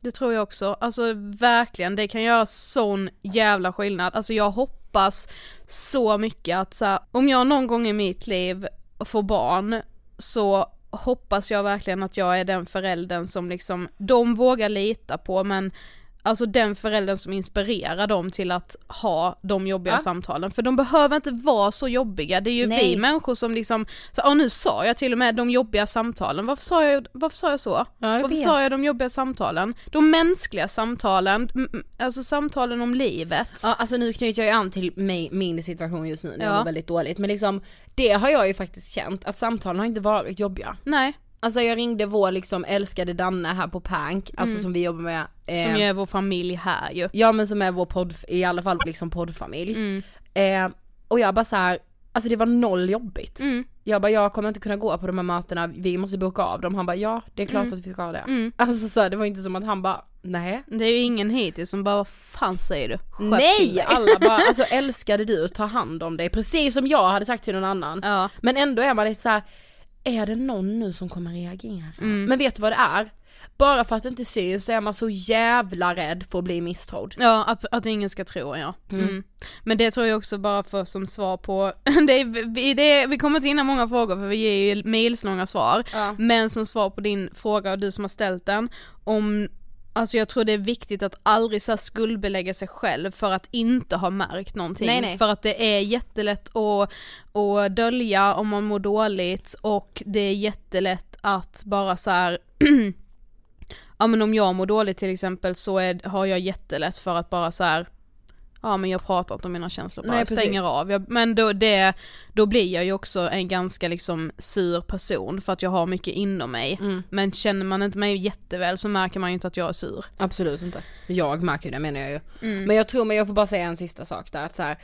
Det tror jag också, alltså verkligen, det kan göra sån jävla skillnad. Alltså jag hoppas så mycket att så här, om jag någon gång i mitt liv får barn så hoppas jag verkligen att jag är den föräldern som liksom, de vågar lita på men Alltså den föräldern som inspirerar dem till att ha de jobbiga Ja. samtalen, för de behöver inte vara så jobbiga, det är ju Nej. vi människor som liksom, så, ja nu sa jag till och med de jobbiga samtalen, varför sa jag, varför sa jag så? Ja, jag Varför vet. sa jag de jobbiga samtalen? De mänskliga samtalen, alltså samtalen om livet. Ja alltså nu knyter jag ju an till mig, min situation just nu när jag Ja. mår väldigt dåligt men liksom det har jag ju faktiskt känt att samtalen har inte varit jobbiga. Nej, Alltså jag ringde vår liksom älskade Danne här på Pank, alltså som vi jobbar med. eh, Mm. som ju är vår familj här ju. Ja men som är vår podd, i alla fall liksom poddfamilj. Mm. Eh, och jag bara så här, alltså det var noll jobbigt. Mm. Jag bara jag kommer inte kunna gå på de här mötena, vi måste boka av dem. Han bara ja det är klart att vi ska det. Mm. Alltså så här, det var inte som att han bara nej. Det är ju ingen hittills som bara, vad fan säger du? Till Nej! dig." Alla bara alltså älskade du, ta hand om dig. Precis som jag hade sagt till någon annan. Ja. Men ändå är man lite så här. Är det någon nu som kommer reagera? Mm. Men vet du vad det är? Bara för att det inte syns så är man så jävla rädd för att bli misstrodd. Ja, att, att ingen ska tro ja. Mm. Men det tror jag också bara för som svar på, det är, vi, det, vi kommer inte hinna många frågor för vi ger ju milslånga svar. Ja. Men som svar på din fråga och du som har ställt den, om Alltså jag tror det är viktigt att aldrig så skuldbelägga sig själv för att inte ha märkt någonting. Nej, nej. För att det är jättelätt att, att dölja om man mår dåligt och det är jättelätt att bara så här ja men om jag mår dåligt till exempel så är, har jag jättelätt för att bara så här. Ja men jag pratar inte om mina känslor, bara Nej, jag stänger precis. av. Jag, men då, det, då blir jag ju också en ganska liksom sur person för att jag har mycket inom mig. Mm. Men känner man inte mig jätteväl så märker man ju inte att jag är sur. Absolut inte. Jag märker ju det menar jag ju. Mm. Men jag tror, men jag får bara säga en sista sak där att så här,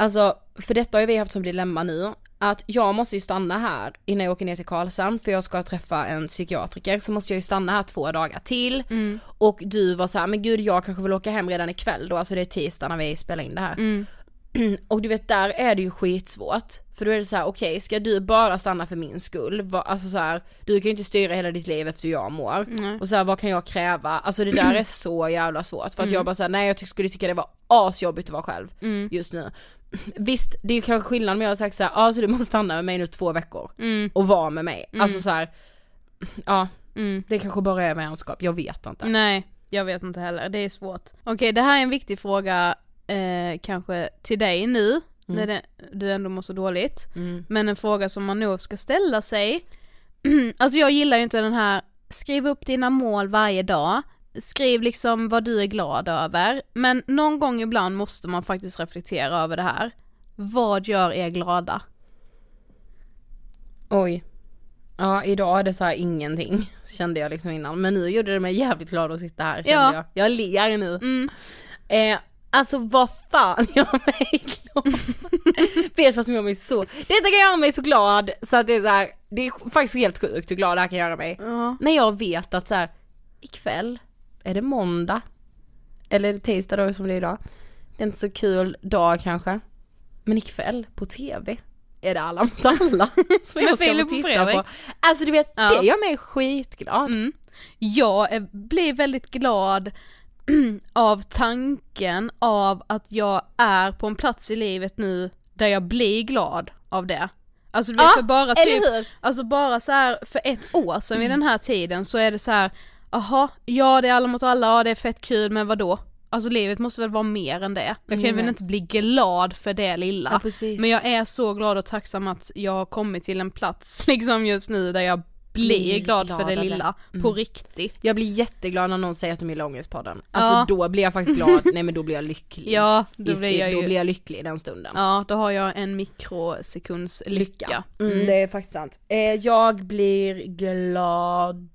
Alltså, för detta har ju vi haft som dilemma nu, att jag måste ju stanna här innan jag åker ner till Karlshamn för jag ska träffa en psykiatriker så måste jag ju stanna här två dagar till. Mm. Och du var så här, men gud jag kanske vill åka hem redan ikväll då, alltså det är tisdag när vi spelar in det här. Mm. Och du vet där är det ju skitsvårt. För då är det så här: okej ska du bara stanna för min skull? Va, alltså så här, du kan ju inte styra hela ditt liv efter hur jag mår. Nej. Och så här, vad kan jag kräva? Alltså det där är så jävla svårt. För att jag bara såhär, nej jag ty- skulle tycka det var asjobbigt att vara själv Mm. just nu. Visst, det är ju kanske skillnad om jag har sagt såhär, ja så du måste stanna med mig nu två veckor. Mm. Och vara med mig. Mm. Alltså så här, ja Mm. det kanske bara är vänskap, jag vet inte. Nej, jag vet inte heller, det är svårt. Okej, det här är en viktig fråga eh, kanske till dig nu, när det, du ändå mår så dåligt. Mm. Men en fråga som man nog ska ställa sig, alltså jag gillar ju inte den här, skriv upp dina mål varje dag, skriv liksom vad du är glad över, men någon gång ibland måste man faktiskt reflektera över det här. Vad gör er glada? Oj. Ja, idag är det så här ingenting, kände jag liksom innan. Men nu gjorde det mig jävligt glad att sitta här, kände Ja. jag. Jag ler nu. Mm. Eh, alltså vad fan gör mig glad? Vet vad som gör mig så, detta kan göra mig så glad så att det är så här, det är faktiskt helt sjukt hur glad det här kan göra mig. Ja. När jag vet att så här, ikväll är det måndag, eller är det tisdag då som det är idag. Det är inte så kul dag kanske. Men ikväll på tv är det alla mot alla som jag ska få titta Fredrik. på. Alltså du vet, Ja. det gör mig skitglad. Mm. Jag är- blir väldigt glad av tanken av att jag är på en plats i livet nu där jag blir glad av det. Alltså du vet Ja, för bara typ, hur? alltså bara så här för ett år sedan vid den här tiden så är det så här, aha, ja det är alla mot alla, ja det är fett kul men vadå? Alltså livet måste väl vara mer än det. Jag kan Jag väl inte bli glad för det lilla. Ja. Men jag är så glad och tacksam att jag har kommit till en plats liksom just nu där jag blir Blir glad för glad det lilla, Mm. på riktigt. Jag blir jätteglad när någon säger att de gillar Ångestpodden. Alltså Ja. då blir jag faktiskt glad, nej men då blir jag lycklig. Ja, då blir jag då ju, blir jag lycklig i den stunden. ja då har jag en mikrosekunds lycka. Mm, det är faktiskt sant. Eh, jag blir glad,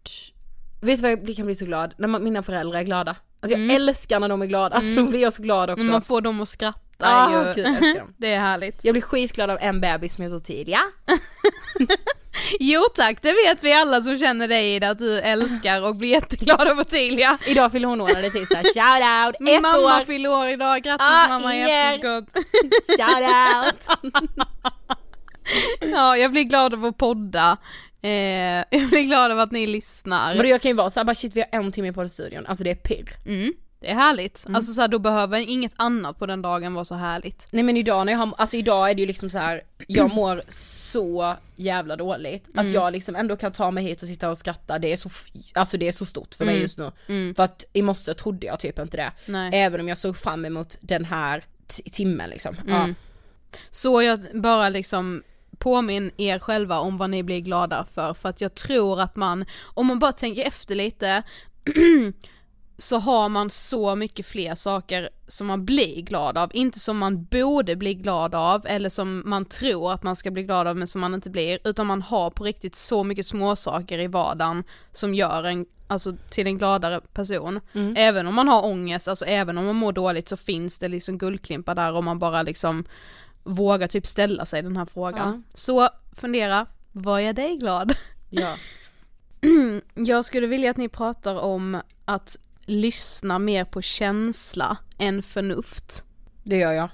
vet du vad jag kan bli så glad? När mina föräldrar är glada. Alltså jag älskar när de är glada, alltså då blir jag så glad också. Men man får dem att skratta Ah, ju, gud, jag älskar dem. det är härligt. Jag blir skitglad av en bebis som heter Ottilia. Jo tack, det vet vi alla som känner dig Ida, att du älskar och blir jätteglad av Ottilia. Idag fyller hon år, det är tisdag. Shout out! Min mamma år! fyller år idag, grattis Ah, mamma i efterskott. Shout out! Ja, jag blir glad av att podda. Eh, jag blir glad av att ni lyssnar. Vadå jag kan ju vara såhär bara shit vi har en timme på studion, alltså det är pirr. Mm, det är härligt. Mm. Alltså så här, då behöver inget annat på den dagen vara så härligt. Nej men idag när jag har, alltså idag är det ju liksom så här. jag mår så jävla dåligt. Att jag liksom ändå kan ta mig hit och sitta och skratta, det är så, alltså det är så stort för mig just nu. För att i morse trodde jag typ inte det. Nej. Även om jag såg fram emot den här timmen liksom. Ja. Så jag bara liksom påminn er själva om vad ni blir glada för, för att jag tror att man, om man bara tänker efter lite, så har man så mycket fler saker som man blir glad av, inte som man borde bli glad av eller som man tror att man ska bli glad av men som man inte blir, utan man har på riktigt så mycket små saker i vardagen som gör en alltså till en gladare person. Även om man har ångest, alltså även om man mår dåligt så finns det liksom guldklimpar där om man bara liksom vågar typ ställa sig den här frågan. Så fundera, vad gör dig glad? ja. Jag skulle vilja att ni pratar om att lyssna mer på känsla än förnuft. Det gör jag.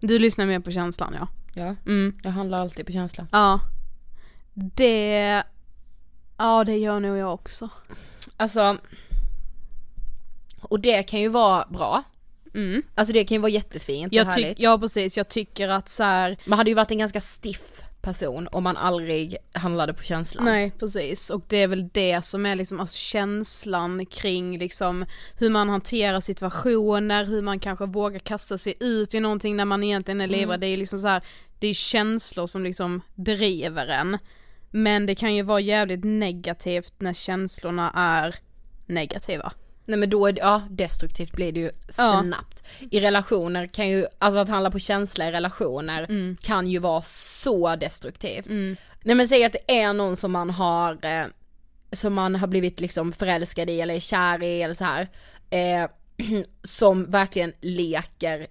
Du lyssnar mer på känslan ja. Ja. Mm. Jag handlar alltid på känsla. Ja. Det, ja det gör nog jag också. Alltså, och det kan ju vara bra. Mm. Alltså det kan ju vara jättefint och Jag härligt. ja precis, jag tycker att så här, Man hade ju varit en ganska stiff person om man aldrig handlade på känslan. Nej precis, och det är väl det som är liksom alltså känslan kring liksom hur man hanterar situationer, hur man kanske vågar kasta sig ut i någonting när man egentligen är livrädd, det är ju liksom så här, det är känslor som liksom driver en. Men det kan ju vara jävligt negativt när känslorna är negativa. Nej men då är det, ja destruktivt blir det ju Ja. I relationer kan ju, alltså att handla på känsla i relationer Mm. kan ju vara så destruktivt. Nej men säg att det är någon som man har, eh, som man har blivit liksom förälskad i eller är kär i eller så här. Eh, som verkligen leker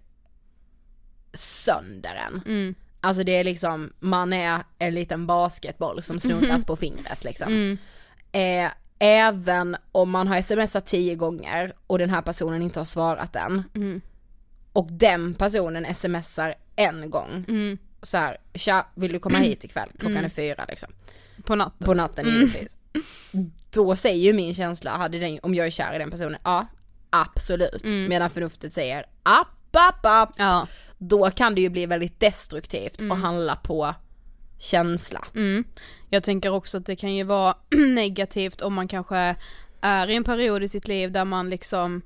sönder en. Mm. Alltså det är liksom, man är en liten basketboll som snurras på fingret liksom. Eh, även om man har smsat tio gånger och den här personen inte har svarat än. Och den personen smsar en gång. Så här, tja, vill du komma hit ikväll? Klockan är fyra liksom. På natten. På natten givetvis. Då säger ju min känsla, hade den, om jag är kär i den personen, ja absolut. Medan förnuftet säger app, app, app. Ja. Då kan det ju bli väldigt destruktivt och handla på känsla. Mm. Jag tänker också att det kan ju vara negativt om man kanske är i en period i sitt liv där man liksom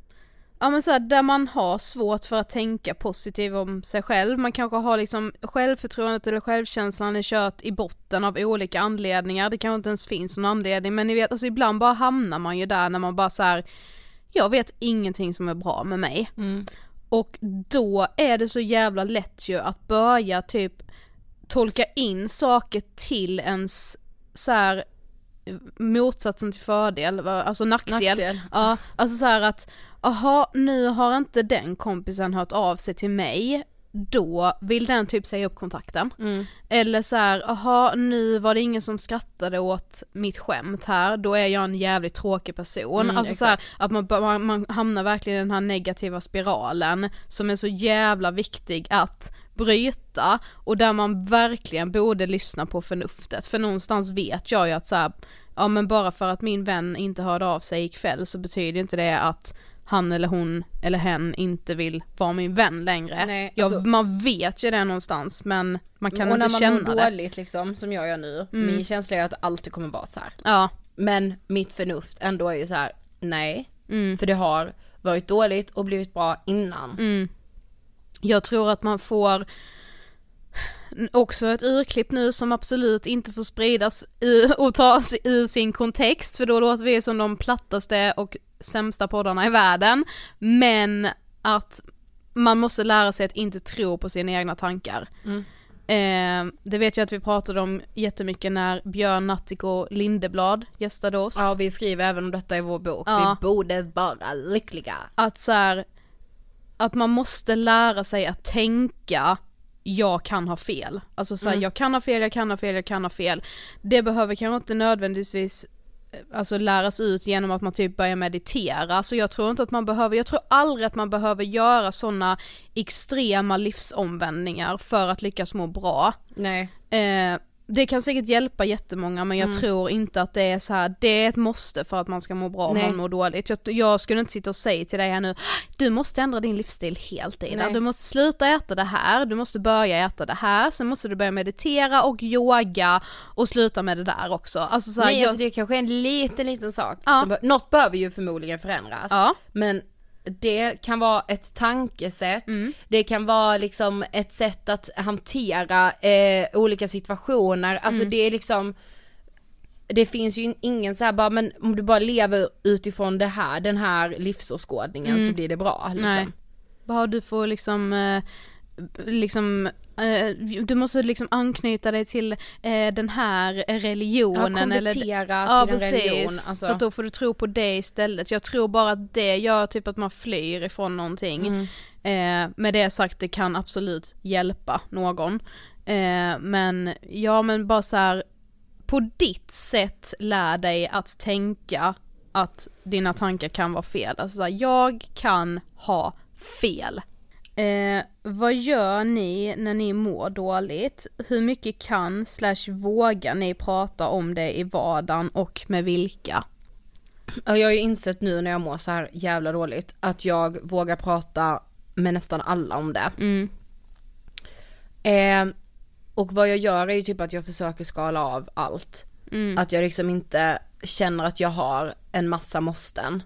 Ja men så här, där man har svårt för att tänka positivt om sig själv, man kanske har liksom självförtroendet eller självkänslan är kört i botten av olika anledningar, det kanske inte ens finns någon anledning men ni vet, alltså ibland bara hamnar man ju där när man bara så här, jag vet ingenting som är bra med mig. Och då är det så jävla lätt ju att börja typ tolka in saker till ens så här motsatsen till fördel, alltså nackdel. Nackdel. Ja, alltså så här att, aha nu har inte den kompisen hört av sig till mig, då vill den typ säga upp kontakten. Mm. Eller så här, aha nu var det ingen som skrattade åt mitt skämt här, då är jag en jävligt tråkig person. Mm, alltså så här, att man, man, man hamnar verkligen i den här negativa spiralen som är så jävla viktig att bryta och där man verkligen borde lyssna på förnuftet för någonstans vet jag ju att så här, ja men bara för att min vän inte hörde av sig ikväll så betyder inte det att han eller hon eller hen inte vill vara min vän längre. Nej, ja, alltså- man vet ju det någonstans men man kan och inte när man känna mår det. dåligt liksom, som jag gör nu, min känsla är att det alltid kommer vara så här. Ja, Men mitt förnuft ändå är ju så här: nej. Mm. För det har varit dåligt och blivit bra innan. Mm. Jag tror att man får också ett urklipp nu som absolut inte får spridas i, och tas ur sin kontext för då låter vi som de plattaste och sämsta poddarna i världen. Men att man måste lära sig att inte tro på sina egna tankar. Eh, det vet jag att vi pratade om jättemycket när Björn Nattiko Lindeblad gästade oss. Ja vi skriver även om detta i vår bok, Ja. vi borde vara lyckliga. att så här, att man måste lära sig att tänka jag kan ha fel. Alltså så här, jag kan ha fel, jag kan ha fel, jag kan ha fel. Det behöver kanske inte nödvändigtvis eh, alltså läras ut genom att man typ börjar meditera, så jag tror inte att man behöver, jag tror aldrig att man behöver göra sådana extrema livsomvändningar för att lyckas må bra. Nej. Eh, det kan säkert hjälpa jättemånga men jag tror inte att det är så här. det är ett måste för att man ska må bra om man mår dåligt. Jag, jag skulle inte sitta och säga till dig här nu, du måste ändra din livsstil helt Ida. Du måste sluta äta det här, du måste börja äta det här, sen måste du börja meditera och yoga och sluta med det där också. Alltså så här, Nej jag, alltså det är kanske är en liten liten sak, Ja. som, något behöver ju förmodligen förändras. Ja. Men det kan vara ett tankesätt, Mm. det kan vara liksom ett sätt att hantera eh, olika situationer, alltså Mm. det är liksom det finns ju in- ingen så här bara, men om du bara lever utifrån det här, den här livsåskådningen så blir det bra liksom. Mm. Nej. Bara du får liksom, eh, liksom du måste liksom anknyta dig till eh, den här religionen Ja, eller konvertera Ja till en precis, religion. Alltså. för att då får du tro på det istället. Jag tror bara att det gör typ att man flyr ifrån någonting. Mm. Eh, med det sagt, det kan absolut hjälpa någon. Eh, men ja men bara så här, på ditt sätt lär dig att tänka att dina tankar kan vara fel. Alltså så här, jag kan ha fel. Eh, vad gör ni när ni mår dåligt? Hur mycket kan slash vågar ni prata om det i vardagen och med vilka? Ja, jag har ju insett nu när jag mår så här jävla dåligt att jag vågar prata med nästan alla om det. Mm. Eh, och vad jag gör är ju typ att jag försöker skala av allt. Mm. Att jag liksom inte känner att jag har en massa måsten.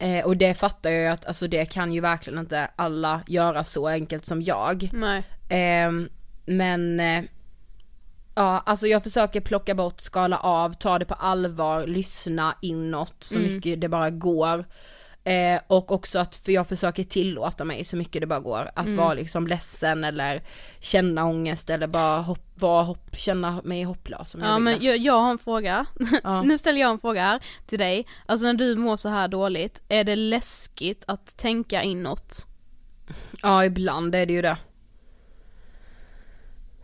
Eh, och det fattar jag ju att alltså det kan ju verkligen inte alla göra så enkelt som jag. Eh, men eh, Ja, alltså jag försöker plocka bort, skala av, ta det på allvar, lyssna inåt så mycket det bara går. Eh, och också att, för jag försöker tillåta mig så mycket det bara går, att vara liksom ledsen eller känna ångest eller bara hopp, vara hopp, känna mig hopplös om jag Ja men jag, jag har en fråga. Ja. nu ställer jag en fråga här till dig. Alltså när du mår så här dåligt, är det läskigt att tänka inåt? Ja ibland är det ju det.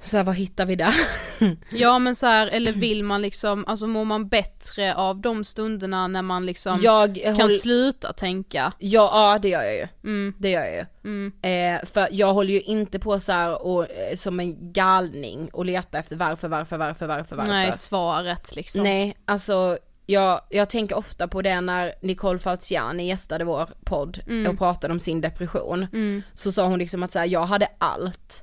Så här, vad hittar vi där? Ja men så här, eller vill man liksom, alltså mår man bättre av de stunderna när man liksom jag kan håll- sluta tänka? Ja, ja det gör jag ju. Mm. Det gör jag ju. Mm. Eh, för jag håller ju inte på så här och, eh, som en galning och letar efter varför, varför, varför, varför, varför. Nej, svaret liksom. Nej, alltså jag, jag tänker ofta på det när Nicole Falciani gästade vår podd Mm. och pratade om sin depression. Mm. Så sa hon liksom att så här, jag hade allt.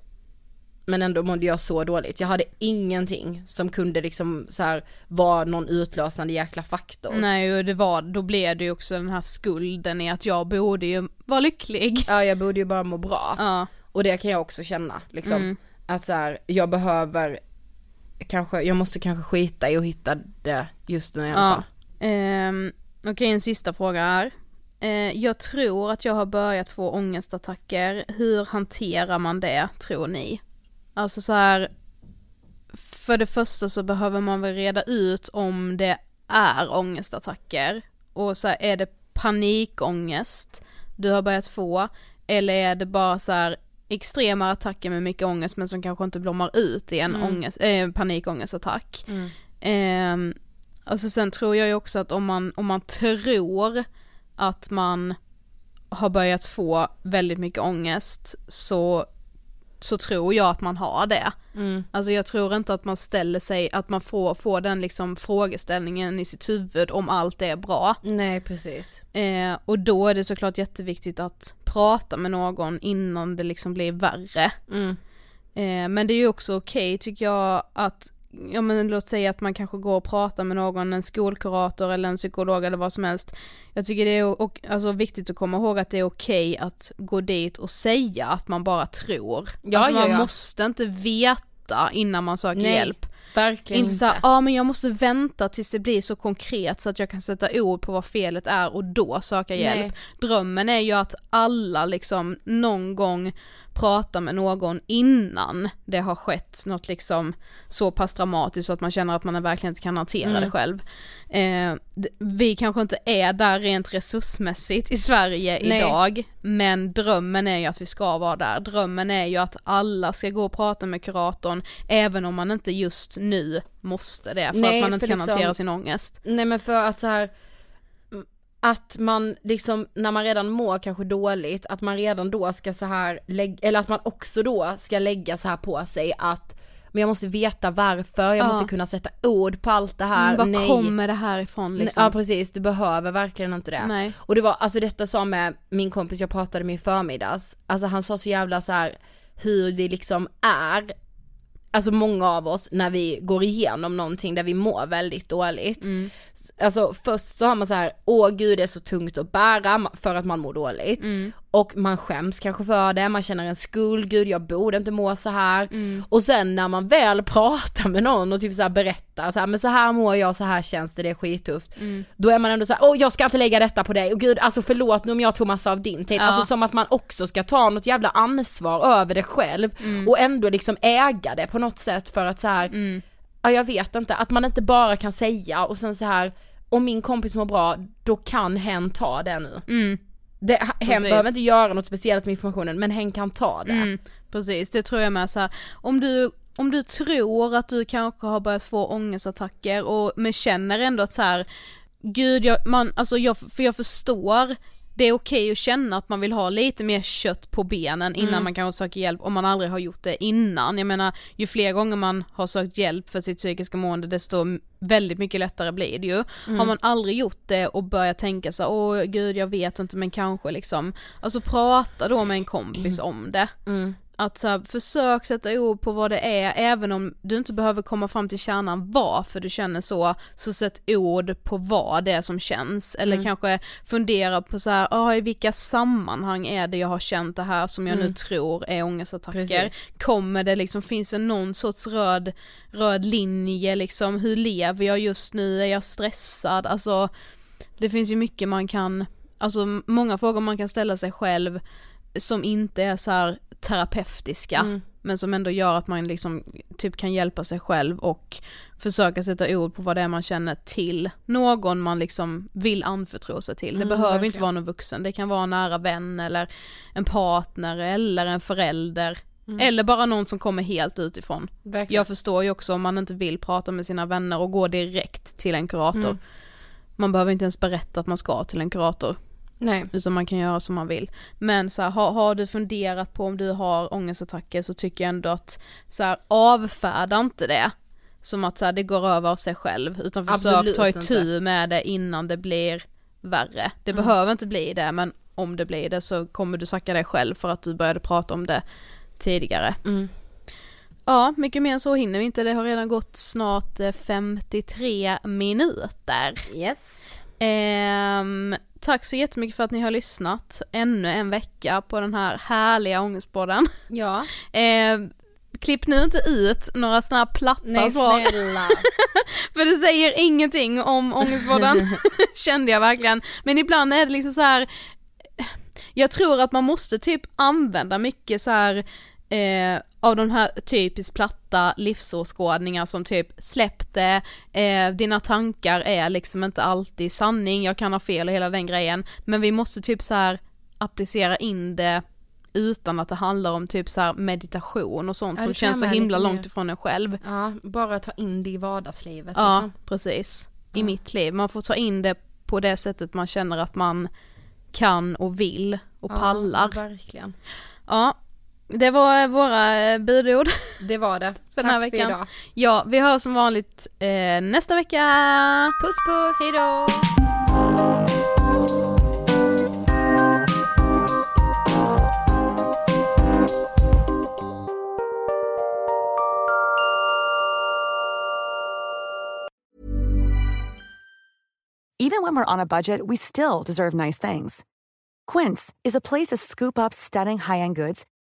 Men ändå mådde jag så dåligt. Jag hade ingenting som kunde liksom så här vara någon utlösande jäkla faktor. Nej och det var, då blev det ju också den här skulden i att jag borde ju vara lycklig. Ja jag borde ju bara må bra. Ja. Och det kan jag också känna liksom. Mm. Att så här, jag behöver kanske, jag måste kanske skita i att hitta det just nu i alla fall. Ja. Ehm, Okej en sista fråga här. Eh, jag tror att jag har börjat få ångestattacker. Hur hanterar man det tror ni? Alltså så här. För det första så behöver man väl reda ut om det är ångestattacker. Och så här, är det panikångest du har börjat få? Eller är det bara så här extrema attacker med mycket ångest men som kanske inte blommar ut i en ångest, eh, panikångestattack. Ehm, alltså sen tror jag ju också att om man, om man tror att man har börjat få väldigt mycket ångest så, så tror jag att man har det. Alltså jag tror inte att man ställer sig, att man får, får den liksom frågeställningen i sitt huvud om allt är bra. Nej precis. Eh, och då är det såklart jätteviktigt att prata med någon innan det liksom blir värre. Mm. Eh, men det är ju också okej tycker jag att, ja men låt säga att man kanske går och pratar med någon, en skolkurator eller en psykolog eller vad som helst. Jag tycker det är och, alltså, viktigt att komma ihåg att det är okej att gå dit och säga att man bara tror. Ja, alltså man ja. måste inte veta innan man söker Nej, hjälp. Verkligen Inte såhär, ja men jag måste vänta tills det blir så konkret så att jag kan sätta ord på vad felet är och då söka hjälp. Nej. Drömmen är ju att alla liksom någon gång pratar med någon innan det har skett något liksom så pass dramatiskt så att man känner att man verkligen inte kan hantera Mm. det själv. Eh, vi kanske inte är där rent resursmässigt i Sverige Nej. idag, men drömmen är ju att vi ska vara där. Drömmen är ju att alla ska gå och prata med kuratorn, även om man inte just nu måste det, för Nej, att man inte kan liksom- hantera sin ångest. Nej men för att så här att man liksom, när man redan mår kanske dåligt, att man redan då ska så här lägga, eller att man också då ska lägga så här på sig att men jag måste veta varför, jag Ja. måste kunna sätta ord på allt det här, Mm, var nej. kommer det här ifrån liksom? Ja precis, du behöver verkligen inte det. Nej. Och det var, alltså detta sa med min kompis jag pratade med i förmiddags, alltså han sa så jävla så här hur vi liksom är, alltså många av oss när vi går igenom någonting där vi mår väldigt dåligt. Mm. Alltså först så har man så här, åh gud det är så tungt att bära för att man mår dåligt. Mm. Och man skäms kanske för det, man känner en skuld, gud jag borde inte må så här. Mm. Och sen när man väl pratar med någon och typ så berättar så här, men så här mår jag, så här känns det, det är skittufft. Mm. Då är man ändå så här, åh jag ska inte lägga detta på dig, och gud alltså förlåt nu om jag tog massa av din tid. Ja. Alltså som att man också ska ta något jävla ansvar över det själv Mm. och ändå liksom äga det på något sätt för att så här, Mm. ja jag vet inte, att man inte bara kan säga och sen så här om min kompis mår bra, då kan hen ta det nu. Det, hen Precis. behöver inte göra något speciellt med informationen men hen kan ta det. Mm, precis, det tror jag med så här. Om du, om du tror att du kanske har börjat få ångestattacker och men känner ändå att så här, gud jag, man, alltså jag, för jag förstår det är okej att känna att man vill ha lite mer kött på benen innan Mm. man kanske söker hjälp om man aldrig har gjort det innan. Jag menar, ju fler gånger man har sökt hjälp för sitt psykiska mående desto väldigt mycket lättare blir det ju. Mm. Har man aldrig gjort det och börjat tänka så åh gud jag vet inte men kanske liksom, alltså prata då med en kompis om det. Att så här, försök sätta ord på vad det är, även om du inte behöver komma fram till kärnan varför du känner så, så sätt ord på vad det är som känns. Eller Mm. kanske fundera på så här, ah, i vilka sammanhang är det jag har känt det här som jag nu Mm. tror är ångestattacker. Precis. Kommer det liksom, finns det någon sorts röd, röd linje liksom, hur lever jag just nu, är jag stressad? Alltså, det finns ju mycket man kan, alltså många frågor man kan ställa sig själv som inte är så här terapeutiska Mm. men som ändå gör att man liksom typ kan hjälpa sig själv och försöka sätta ord på vad det är man känner till någon man liksom vill anförtro sig till. Det Mm, behöver inte verkligen. vara någon vuxen, det kan vara en nära vän eller en partner eller en förälder eller bara någon som kommer helt utifrån. Verkligen. Jag förstår ju också om man inte vill prata med sina vänner och gå direkt till en kurator. Mm. Man behöver inte ens berätta att man ska till en kurator. Nej. Utan man kan göra som man vill. Men så här, har, har du funderat på om du har ångestattacker så tycker jag ändå att så här, avfärda inte det. Som att så här, det går över av sig själv. Utan försök Absolut ta itu med det innan det blir värre. Det Mm. behöver inte bli det men om det blir det så kommer du sacka dig själv för att du började prata om det tidigare. Mm. Ja, mycket mer än så hinner vi inte. Det har redan gått snart eh, 53 minuter. Yes. Ehm, tack så jättemycket för att ni har lyssnat ännu en vecka på den här härliga ångestpodden. Ja. Ehm, klipp nu inte ut några sådana här platta Nej svar. snälla. För det säger ingenting om ångestpodden, kände jag verkligen. Men ibland är det liksom så här. jag tror att man måste typ använda mycket så här eh, av de här typiskt platta livsåskådningar som typ släpp det, eh, dina tankar är liksom inte alltid sanning, jag kan ha fel och hela den grejen, men vi måste typ så här applicera in det utan att det handlar om typ så här meditation och sånt Ja, som känns så himla långt mer. ifrån en själv. Ja, bara ta in det i vardagslivet Ja, liksom. precis. I Ja. mitt liv. Man får ta in det på det sättet man känner att man kan och vill och Ja, pallar. verkligen. Ja, det var våra eh, budord Det var det. för den här Tack veckan. för idag. Ja, vi hörs som vanligt eh, nästa vecka. Puss puss! Hejdå! Even when we're on a budget, we still deserve nice things. Quince is a place to scoop up stunning high-end goods